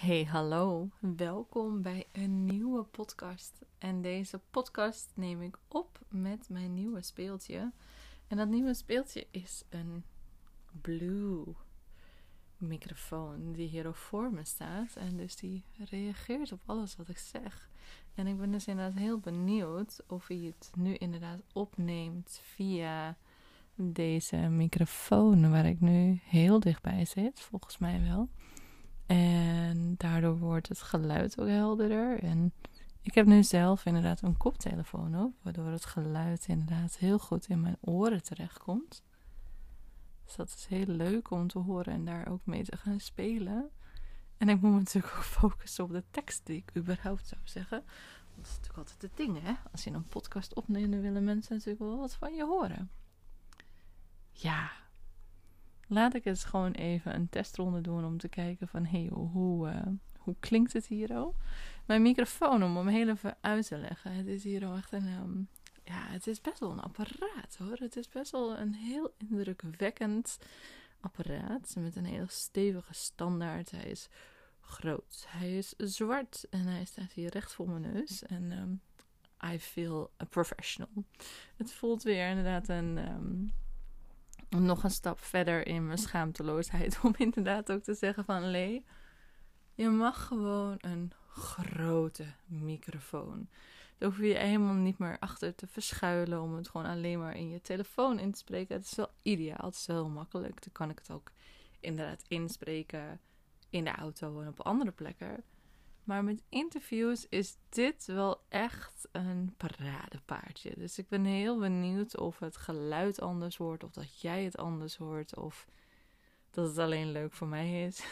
Hey, hallo. Welkom bij een nieuwe podcast. En deze podcast neem ik op met mijn nieuwe speeltje. En dat nieuwe speeltje is een Blue microfoon die hier voor me staat. En dus die reageert op alles wat ik zeg. En ik ben dus inderdaad heel benieuwd of hij het nu inderdaad opneemt via deze microfoon waar ik nu heel dichtbij zit. Volgens mij wel. En daardoor wordt het geluid ook helderder. En ik heb nu zelf inderdaad een koptelefoon op, waardoor het geluid inderdaad heel goed in mijn oren terechtkomt. Dus dat is heel leuk om te horen en daar ook mee te gaan spelen. En ik moet me natuurlijk ook focussen op de tekst die ik überhaupt zou zeggen. Want dat is natuurlijk altijd het ding, hè? Als je een podcast opneemt, willen mensen natuurlijk wel wat van je horen. Ja, laat ik eens gewoon even een testronde doen om te kijken van hey, hoe, uh, hoe klinkt het hier al? Mijn microfoon, om hem heel even uit te leggen. Het is hier al echt een, um, ja, het is best wel een apparaat hoor. Het is best wel een heel indrukwekkend apparaat met een heel stevige standaard. Hij is groot, hij is zwart en hij staat hier recht voor mijn neus. En um, I feel a professional. Het voelt weer inderdaad een... Um, nog een stap verder in mijn schaamteloosheid. Om inderdaad ook te zeggen van Lee, je mag gewoon een grote microfoon. Daar hoef je helemaal niet meer achter te verschuilen om het gewoon alleen maar in je telefoon in te spreken. Het is wel ideaal, het is heel makkelijk. Dan kan ik het ook inderdaad inspreken in de auto en op andere plekken. Maar met interviews is dit wel echt een paradepaardje. Dus ik ben heel benieuwd of het geluid anders wordt, of dat jij het anders hoort, of dat het alleen leuk voor mij is.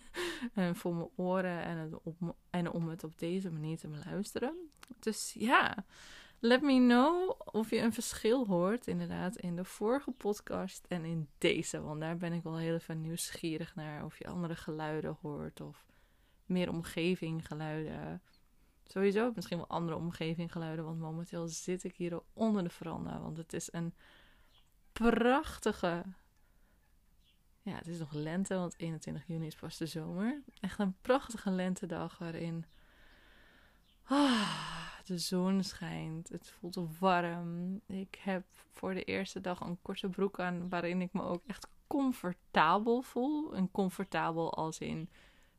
en voor mijn oren en, op, en om het op deze manier te beluisteren. Dus ja, let me know of je een verschil hoort, inderdaad, in de vorige podcast en in deze. Want daar ben ik wel heel even nieuwsgierig naar. Of je andere geluiden hoort, of meer omgevinggeluiden. Sowieso misschien wel andere omgevinggeluiden, want momenteel zit ik hier onder de veranda. Want het is een prachtige. Ja, het is nog lente, want 21 juni is pas de zomer. Echt een prachtige lentedag waarin ah, de zon schijnt. Het voelt warm. Ik heb voor de eerste dag een korte broek aan waarin ik me ook echt comfortabel voel. En comfortabel als in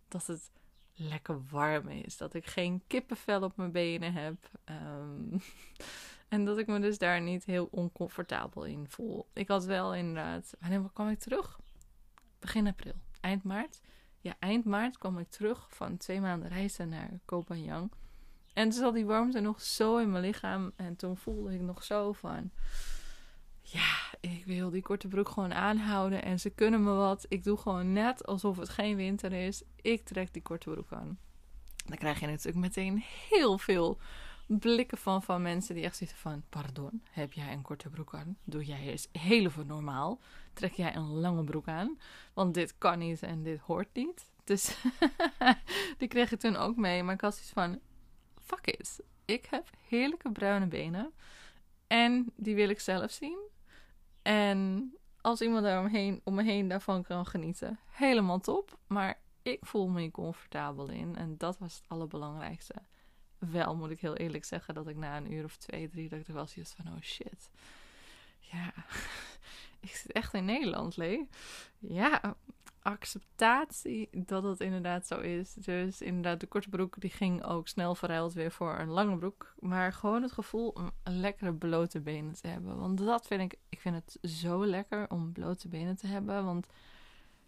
dat het lekker warm is. Dat ik geen kippenvel op mijn benen heb. Um, en dat ik me dus daar niet heel oncomfortabel in voel. Ik had wel inderdaad. Wanneer kwam ik terug? Begin april. Eind maart. Ja, eind maart kwam ik terug van twee maanden reizen naar Kopenhagen. En toen zat die warmte nog zo in mijn lichaam. En toen voelde ik nog zo van ja, ik wil die korte broek gewoon aanhouden en ze kunnen me wat. Ik doe gewoon net alsof het geen winter is. Ik trek die korte broek aan. Dan krijg je natuurlijk meteen heel veel blikken van, van mensen die echt zitten van... Pardon, heb jij een korte broek aan? Doe jij eens heel veel normaal? Trek jij een lange broek aan? Want dit kan niet en dit hoort niet. Dus die kreeg ik toen ook mee. Maar ik had zoiets van... Fuck it. Ik heb heerlijke bruine benen. En die wil ik zelf zien. En als iemand daar om me heen daarvan kan genieten, helemaal top. Maar ik voel me comfortabel in. En dat was het allerbelangrijkste. Wel moet ik heel eerlijk zeggen dat ik na een uur of twee, drie, dat er wel zoiets van, oh shit. Ja, ik zit echt in Nederland, Lee. Ja, acceptatie dat het inderdaad zo is. Dus inderdaad, de korte broek die ging ook snel verruild weer voor een lange broek. Maar gewoon het gevoel om lekkere blote benen te hebben. Want dat vind ik, ik vind het zo lekker om blote benen te hebben. Want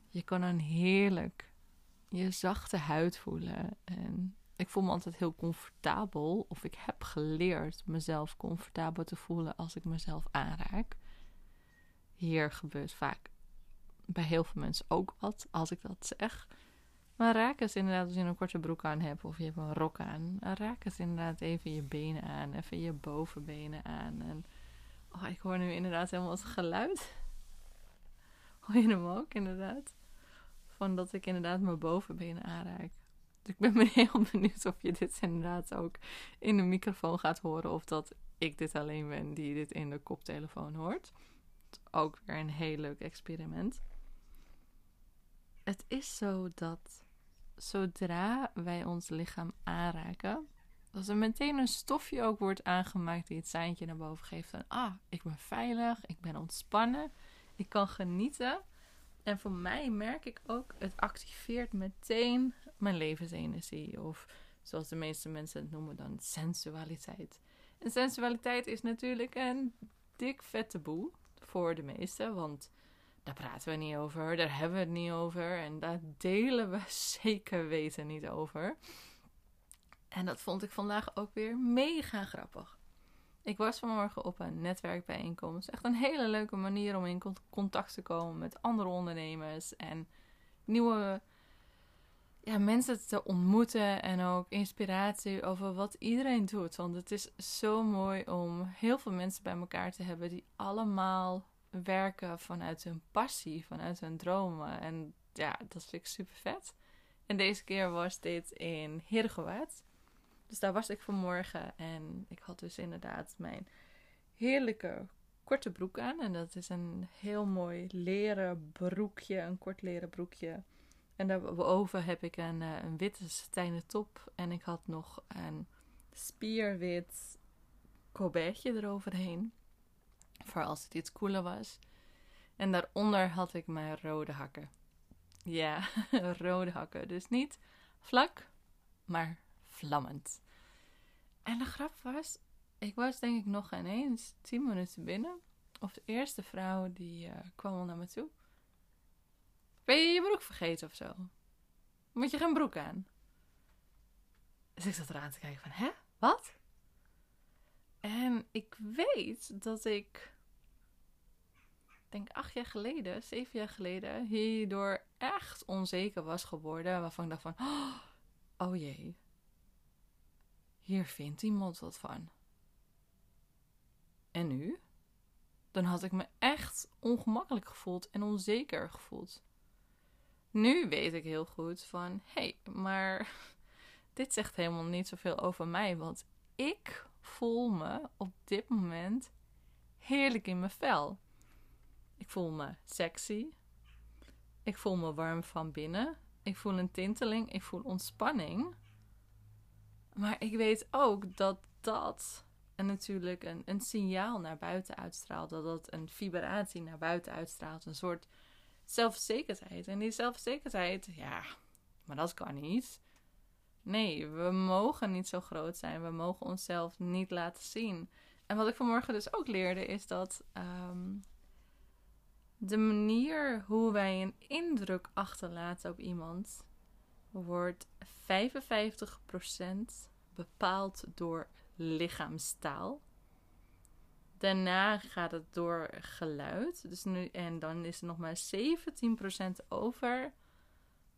je kan dan heerlijk je zachte huid voelen. En ik voel me altijd heel comfortabel. Of ik heb geleerd mezelf comfortabel te voelen als ik mezelf aanraak. Hier gebeurt vaak bij heel veel mensen ook wat, als ik dat zeg. Maar raak eens inderdaad als je een korte broek aan hebt of je hebt een rok aan. Raak eens inderdaad even je benen aan, even je bovenbenen aan. En oh, ik hoor nu inderdaad helemaal het geluid. Hoor je hem ook inderdaad? Van dat ik inderdaad mijn bovenbenen aanraak. Dus ik ben me heel benieuwd of je dit inderdaad ook in de microfoon gaat horen. Of dat ik dit alleen ben die dit in de koptelefoon hoort. Ook weer een heel leuk experiment het is zo dat zodra wij ons lichaam aanraken, dat er meteen een stofje ook wordt aangemaakt die het seintje naar boven geeft van ah, ik ben veilig, ik ben ontspannen, ik kan genieten. En voor mij merk ik ook, het activeert meteen mijn levensenergie. Of zoals de meeste mensen het noemen dan, sensualiteit. En sensualiteit is natuurlijk een dik vette boel voor de meesten. Want daar praten we niet over, daar hebben we het niet over. En daar delen we zeker weten niet over. En dat vond ik vandaag ook weer mega grappig. Ik was vanmorgen op een netwerkbijeenkomst. Echt een hele leuke manier om in contact te komen met andere ondernemers en nieuwe ja, mensen te ontmoeten en ook inspiratie over wat iedereen doet. Want het is zo mooi om heel veel mensen bij elkaar te hebben die allemaal werken vanuit hun passie, vanuit hun dromen. En ja, dat vind ik super vet. En deze keer was dit in Heergewaard. Dus daar was ik vanmorgen en ik had dus inderdaad mijn heerlijke korte broek aan. En dat is een heel mooi leren broekje, een kort leren broekje. En daarboven heb ik een, eh, een witte satijnen top. En ik had nog een spierwit colbertje eroverheen. Voor als het iets koeler was. En daaronder had ik mijn rode hakken. Ja, rode hakken. Dus niet vlak, maar vlammend. En de grap was, ik was denk ik nog ineens tien minuten binnen. Of de eerste vrouw die uh, kwam al naar me toe. Ben je je broek vergeten of zo? Moet je geen broek aan? Dus ik zat eraan te kijken van, hè? Wat? En ik weet dat ik, denk acht jaar geleden, zeven jaar geleden, hierdoor echt onzeker was geworden. Waarvan ik dacht van, oh jee, hier vindt iemand wat van. En nu? Dan had ik me echt ongemakkelijk gevoeld en onzeker gevoeld. Nu weet ik heel goed van, hé, hey, maar dit zegt helemaal niet zoveel over mij, want ik voel me op dit moment heerlijk in mijn vel. Ik voel me sexy. Ik voel me warm van binnen. Ik voel een tinteling. Ik voel ontspanning. Maar ik weet ook dat dat en natuurlijk een, een signaal naar buiten uitstraalt. Dat dat een vibratie naar buiten uitstraalt. Een soort zelfzekerheid. En die zelfzekerheid, ja, maar dat kan niet. Nee, we mogen niet zo groot zijn. We mogen onszelf niet laten zien. En wat ik vanmorgen dus ook leerde is dat um, de manier hoe wij een indruk achterlaten op iemand wordt 55% bepaald door lichaamstaal. Daarna gaat het door geluid. Dus nu, en dan is er nog maar 17% over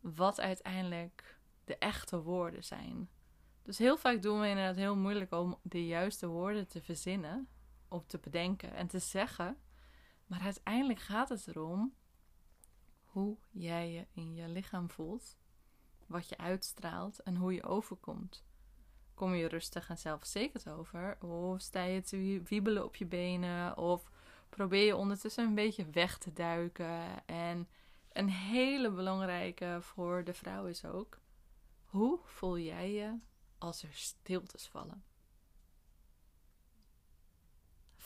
wat uiteindelijk de echte woorden zijn. Dus heel vaak doen we inderdaad heel moeilijk om de juiste woorden te verzinnen, of te bedenken en te zeggen. Maar uiteindelijk gaat het erom hoe jij je in je lichaam voelt, wat je uitstraalt en hoe je overkomt. Kom je rustig en zelfverzekerd over? Of sta je te wiebelen op je benen? Of probeer je ondertussen een beetje weg te duiken? En een hele belangrijke voor de vrouw is ook: hoe voel jij je als er stiltes vallen?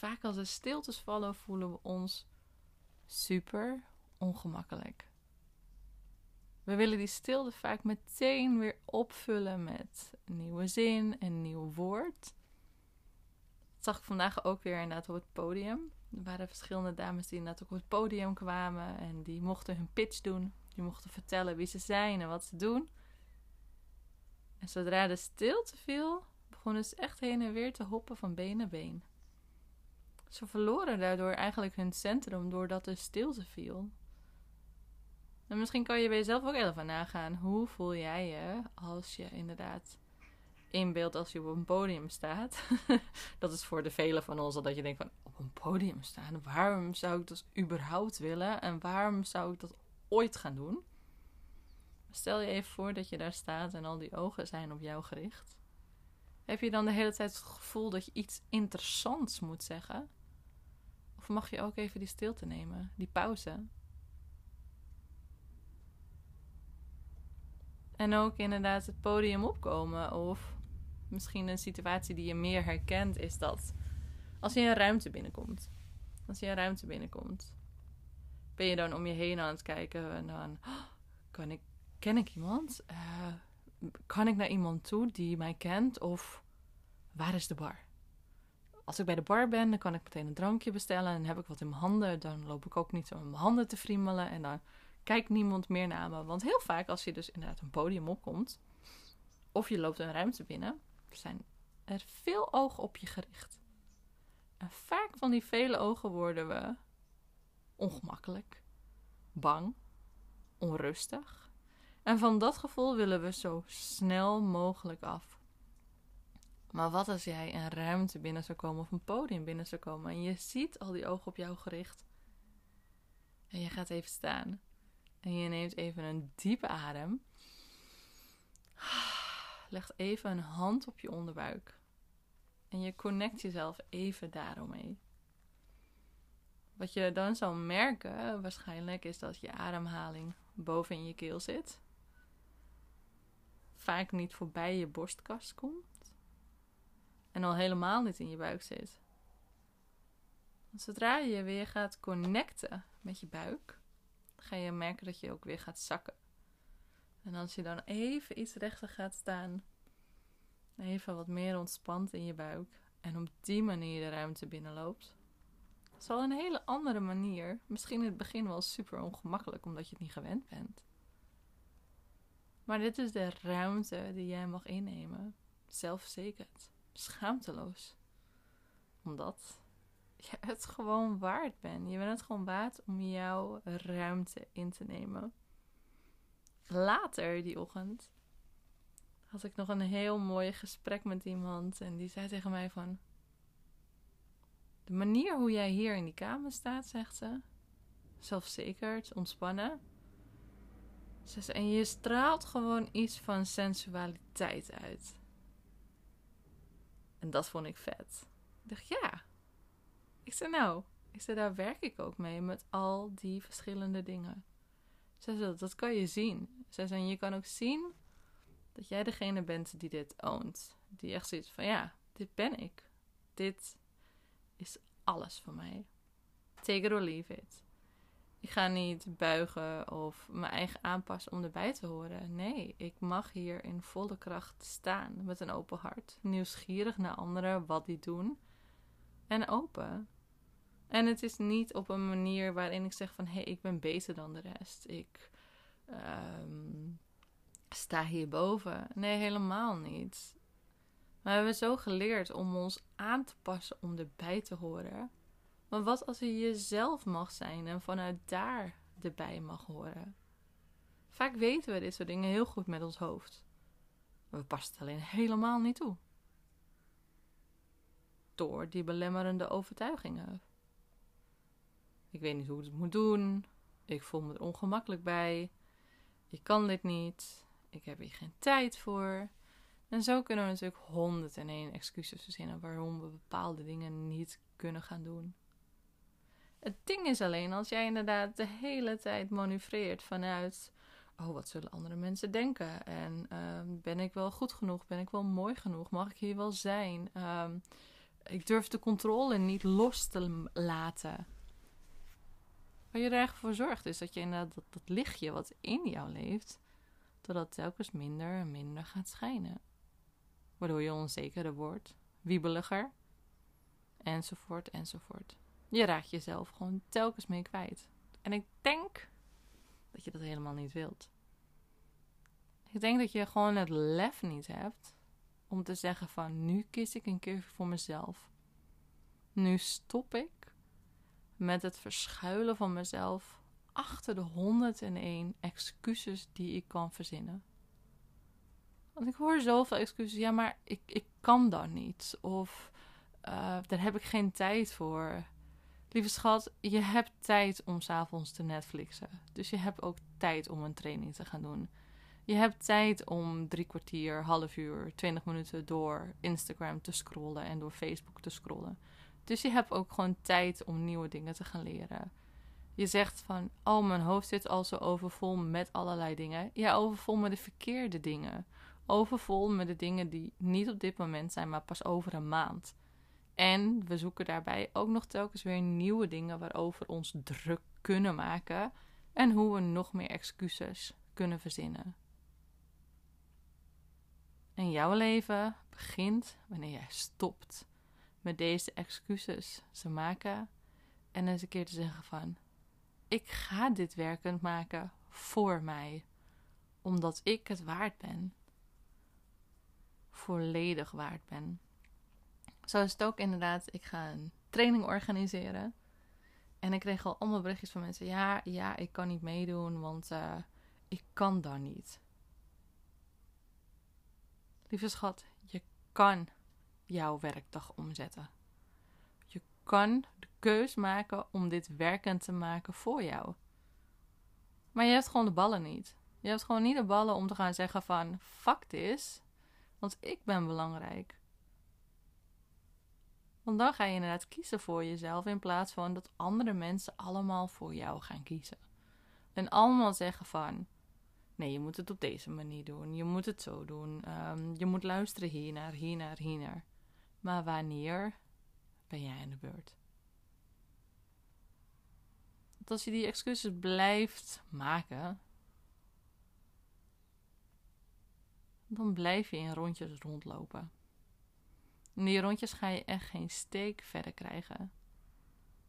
Vaak als er stiltes vallen, voelen we ons super ongemakkelijk. We willen die stilte vaak meteen weer opvullen met nieuwe zin, een nieuw woord. Dat zag ik vandaag ook weer inderdaad op het podium. Er waren verschillende dames die inderdaad op het podium kwamen en die mochten hun pitch doen. Die mochten vertellen wie ze zijn en wat ze doen. En zodra de stilte viel, begonnen ze echt heen en weer te hoppen van been naar been. Ze verloren daardoor eigenlijk hun centrum doordat de stilte viel. En misschien kan je bij jezelf ook even nagaan. Hoe voel jij je als je inderdaad inbeeldt als je op een podium staat? dat is voor de velen van ons al dat je denkt van op een podium staan. Waarom zou ik dat überhaupt willen? En waarom zou ik dat ooit gaan doen? Stel je even voor dat je daar staat en al die ogen zijn op jou gericht. Heb je dan de hele tijd het gevoel dat je iets interessants moet zeggen? Mag je ook even die stilte nemen, die pauze? En ook inderdaad het podium opkomen. Of misschien een situatie die je meer herkent, is dat als je een ruimte binnenkomt. Als je een ruimte binnenkomt, ben je dan om je heen aan het kijken en dan oh, kan ik, ken ik iemand? Uh, kan ik naar iemand toe die mij kent? Of waar is de bar? Als ik bij de bar ben, dan kan ik meteen een drankje bestellen en heb ik wat in mijn handen. Dan loop ik ook niet zo met mijn handen te friemelen en dan kijkt niemand meer naar me. Want heel vaak als je dus inderdaad een podium opkomt, of je loopt een ruimte binnen, zijn er veel ogen op je gericht. En vaak van die vele ogen worden we ongemakkelijk, bang, onrustig. En van dat gevoel willen we zo snel mogelijk af. Maar wat als jij een ruimte binnen zou komen of een podium binnen zou komen en je ziet al die ogen op jou gericht? En je gaat even staan en je neemt even een diepe adem. Legt even een hand op je onderbuik. En je connect jezelf even daaromheen. Wat je dan zal merken, waarschijnlijk, is dat je ademhaling boven in je keel zit. Vaak niet voorbij je borstkast komt. En al helemaal niet in je buik zit. Zodra je weer gaat connecten met je buik, ga je merken dat je ook weer gaat zakken. En als je dan even iets rechter gaat staan, even wat meer ontspant in je buik en op die manier de ruimte binnenloopt, zal een hele andere manier, misschien in het begin wel super ongemakkelijk omdat je het niet gewend bent. Maar dit is de ruimte die jij mag innemen, zelfverzekerd, schaamteloos. Omdat je het gewoon waard bent. Je bent het gewoon waard om jouw ruimte in te nemen. Later die ochtend had ik nog een heel mooi gesprek met iemand. En die zei tegen mij van... De manier hoe jij hier in die kamer staat, zegt ze. Zelfverzekerd, ontspannen. Ze en je straalt gewoon iets van sensualiteit uit. En dat vond ik vet. Ik dacht, ja. Ik zei, nou, ik zei, daar werk ik ook mee met al die verschillende dingen. Ze zei, dat kan je zien. Ze zei, je kan ook zien dat jij degene bent die dit oont. Die echt zoiets van, ja, dit ben ik. Dit is alles voor mij. Take it or leave it. Ik ga niet buigen of mijn eigen aanpassen om erbij te horen. Nee, ik mag hier in volle kracht staan met een open hart. Nieuwsgierig naar anderen, wat die doen. En open. En het is niet op een manier waarin ik zeg van... hé, hey, ik ben beter dan de rest. Ik um, sta hierboven. Nee, helemaal niet. We hebben zo geleerd om ons aan te passen om erbij te horen. Maar wat als je jezelf mag zijn en vanuit daar erbij mag horen? Vaak weten we dit soort dingen heel goed met ons hoofd. We passen het alleen helemaal niet toe. Door die belemmerende overtuigingen. Ik weet niet hoe ik het moet doen. Ik voel me er ongemakkelijk bij. Ik kan dit niet. Ik heb hier geen tijd voor. En zo kunnen we natuurlijk 101 excuses verzinnen waarom we bepaalde dingen niet kunnen gaan doen. Het ding is alleen als jij inderdaad de hele tijd manoeuvreert vanuit. Oh, wat zullen andere mensen denken? En ehm, ben ik wel goed genoeg? Ben ik wel mooi genoeg? Mag ik hier wel zijn? Ehm, ik durf de controle niet los te laten. Waar je er voor zorgt is dat je inderdaad dat, dat lichtje wat in jou leeft, totdat telkens minder en minder gaat schijnen. Waardoor je onzekerder wordt, wiebeliger, enzovoort, enzovoort. Je raakt jezelf gewoon telkens mee kwijt. En ik denk dat je dat helemaal niet wilt. Ik denk dat je gewoon het lef niet hebt om te zeggen van nu kies ik een keer voor mezelf. Nu stop ik met het verschuilen van mezelf achter de 101 excuses die ik kan verzinnen. Want ik hoor zoveel excuses. Ja, maar ik, ik kan dan niet. Of uh, daar heb ik geen tijd voor. Lieve schat, je hebt tijd om s'avonds te Netflixen. Dus je hebt ook tijd om een training te gaan doen. Je hebt tijd om drie kwartier, half uur, twintig minuten door Instagram te scrollen en door Facebook te scrollen. Dus je hebt ook gewoon tijd om nieuwe dingen te gaan leren. Je zegt van, oh, mijn hoofd zit al zo overvol met allerlei dingen. Ja, overvol met de verkeerde dingen. Overvol met de dingen die niet op dit moment zijn, maar pas over een maand. En we zoeken daarbij ook nog telkens weer nieuwe dingen waarover ons druk kunnen maken. En hoe we nog meer excuses kunnen verzinnen. En jouw leven begint wanneer jij stopt met deze excuses te maken en eens een keer te zeggen van ik ga dit werkend maken voor mij, omdat ik het waard ben. Volledig waard ben. Zo is het ook inderdaad. Ik ga een training organiseren. En ik kreeg al allemaal berichtjes van mensen. Ja, ja, ik kan niet meedoen, want uh, ik kan dan niet. Lieve schat, je kan jouw werkdag omzetten. Je kan de keus maken om dit werkend te maken voor jou. Maar je hebt gewoon de ballen niet. Je hebt gewoon niet de ballen om te gaan zeggen van fuck this, want ik ben belangrijk. Want dan ga je inderdaad kiezen voor jezelf in plaats van dat andere mensen allemaal voor jou gaan kiezen. En allemaal zeggen van nee, je moet het op deze manier doen, je moet het zo doen, um, je moet luisteren hier naar, hier naar, hier naar. Maar wanneer ben jij in de beurt? Want als je die excuses blijft maken, dan blijf je in rondjes rondlopen. En die rondjes ga je echt geen steek verder krijgen.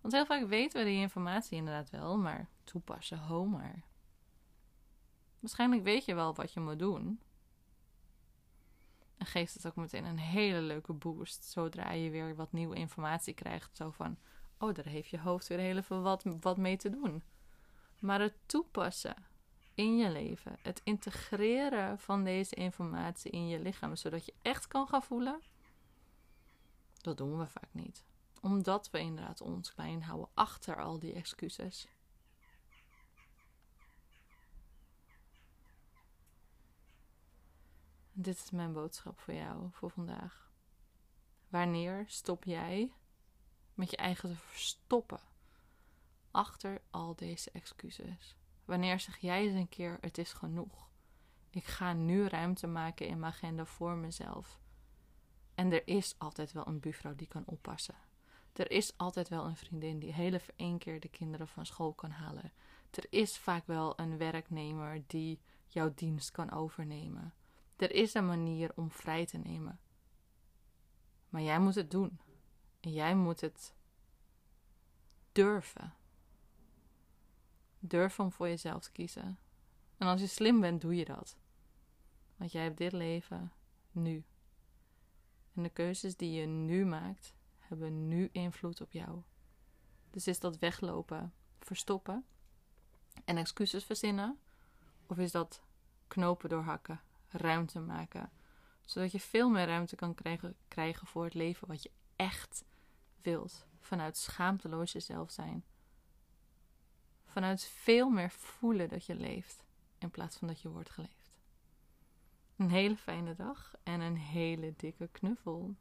Want heel vaak weten we die informatie inderdaad wel, maar toepassen, ho maar. Waarschijnlijk weet je wel wat je moet doen. En geeft het ook meteen een hele leuke boost zodra je weer wat nieuwe informatie krijgt. Zo van, oh, daar heeft je hoofd weer heel even wat, wat mee te doen. Maar het toepassen in je leven, het integreren van deze informatie in je lichaam, zodat je echt kan gaan voelen, dat doen we vaak niet. Omdat we inderdaad ons klein houden achter al die excuses. Dit is mijn boodschap voor jou voor vandaag. Wanneer stop jij met je eigen te verstoppen achter al deze excuses? Wanneer zeg jij eens een keer: het is genoeg? Ik ga nu ruimte maken in mijn agenda voor mezelf. En er is altijd wel een buurvrouw die kan oppassen. Er is altijd wel een vriendin die heel even één keer de kinderen van school kan halen. Er is vaak wel een werknemer die jouw dienst kan overnemen. Er is een manier om vrij te nemen. Maar jij moet het doen. En jij moet het durven. Durf om voor jezelf te kiezen. En als je slim bent, doe je dat. Want jij hebt dit leven nu. En de keuzes die je nu maakt, hebben nu invloed op jou. Dus is dat weglopen, verstoppen en excuses verzinnen? Of is dat knopen doorhakken, ruimte maken? Zodat je veel meer ruimte kan krijgen, krijgen voor het leven wat je echt wilt. Vanuit schaamteloos jezelf zijn. Vanuit veel meer voelen dat je leeft in plaats van dat je wordt geleefd. Een hele fijne dag en een hele dikke knuffel.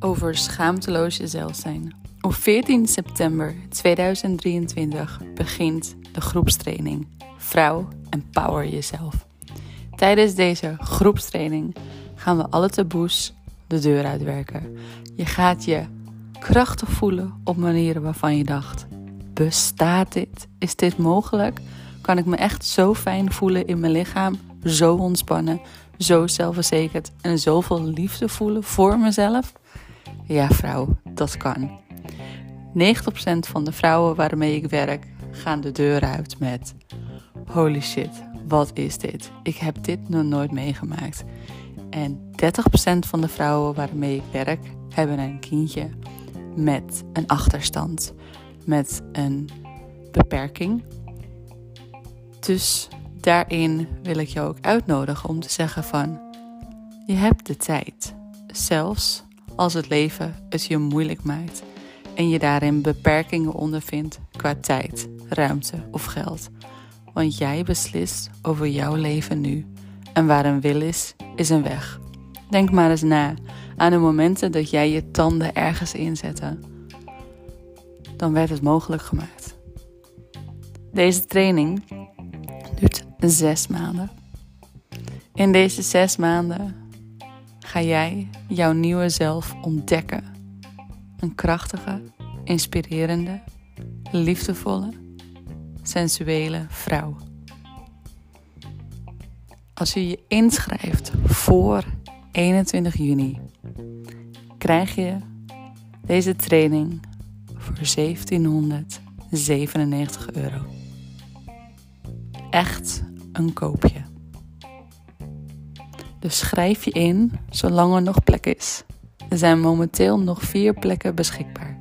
Over schaamteloos jezelf zijn. Op 14 september 2023 begint de groepstraining Vrouw Empower Jezelf. Tijdens deze groepstraining gaan we alle taboes de deur uitwerken. Je gaat je krachtig voelen op manieren waarvan je dacht: bestaat dit? Is dit mogelijk? Kan ik me echt zo fijn voelen in mijn lichaam, zo ontspannen, zo zelfverzekerd en zoveel liefde voelen voor mezelf? Ja, vrouw, dat kan. 90% van de vrouwen waarmee ik werk gaan de deur uit met: Holy shit, wat is dit? Ik heb dit nog nooit meegemaakt. En 30% van de vrouwen waarmee ik werk hebben een kindje met een achterstand, met een beperking. Dus daarin wil ik jou ook uitnodigen om te zeggen van je hebt de tijd, zelfs als het leven het je moeilijk maakt en je daarin beperkingen ondervindt qua tijd, ruimte of geld. Want jij beslist over jouw leven nu En waar een wil is, is een weg. Denk maar eens na aan de momenten dat jij je tanden ergens inzette. Dan werd het mogelijk gemaakt. Deze training duurt zes maanden. In deze zes maanden ga jij jouw nieuwe zelf ontdekken. Een krachtige, inspirerende, liefdevolle, sensuele vrouw. Als je je inschrijft voor 21 juni krijg je deze training voor 1797 euro. Echt een koopje. Dus schrijf je in zolang er nog plek is. Er zijn momenteel nog vier plekken beschikbaar.